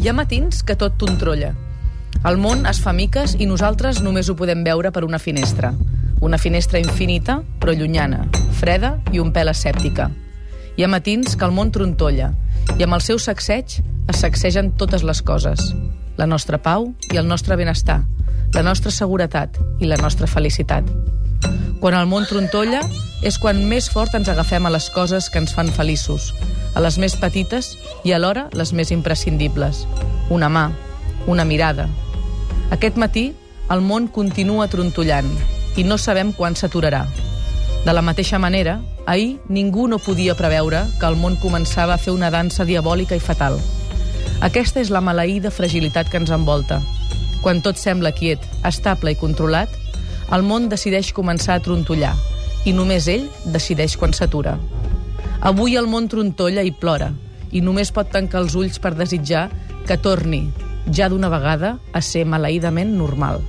Hi ha matins que tot tontrolla. El món es fa miques i nosaltres només ho podem veure per una finestra. Una finestra infinita, però llunyana, freda i un pèl escèptica. Hi ha matins que el món trontolla i amb el seu sacseig es sacsegen totes les coses. La nostra pau i el nostre benestar, la nostra seguretat i la nostra felicitat. Quan el món trontolla és quan més fort ens agafem a les coses que ens fan feliços, a les més petites i alhora les més imprescindibles. Una mà, una mirada. Aquest matí el món continua trontollant i no sabem quan s'aturarà. De la mateixa manera, ahir ningú no podia preveure que el món començava a fer una dansa diabòlica i fatal. Aquesta és la maleïda fragilitat que ens envolta. Quan tot sembla quiet, estable i controlat, el món decideix començar a trontollar i només ell decideix quan s'atura. Avui el món trontolla i plora i només pot tancar els ulls per desitjar que torni, ja d'una vegada, a ser maleïdament normal.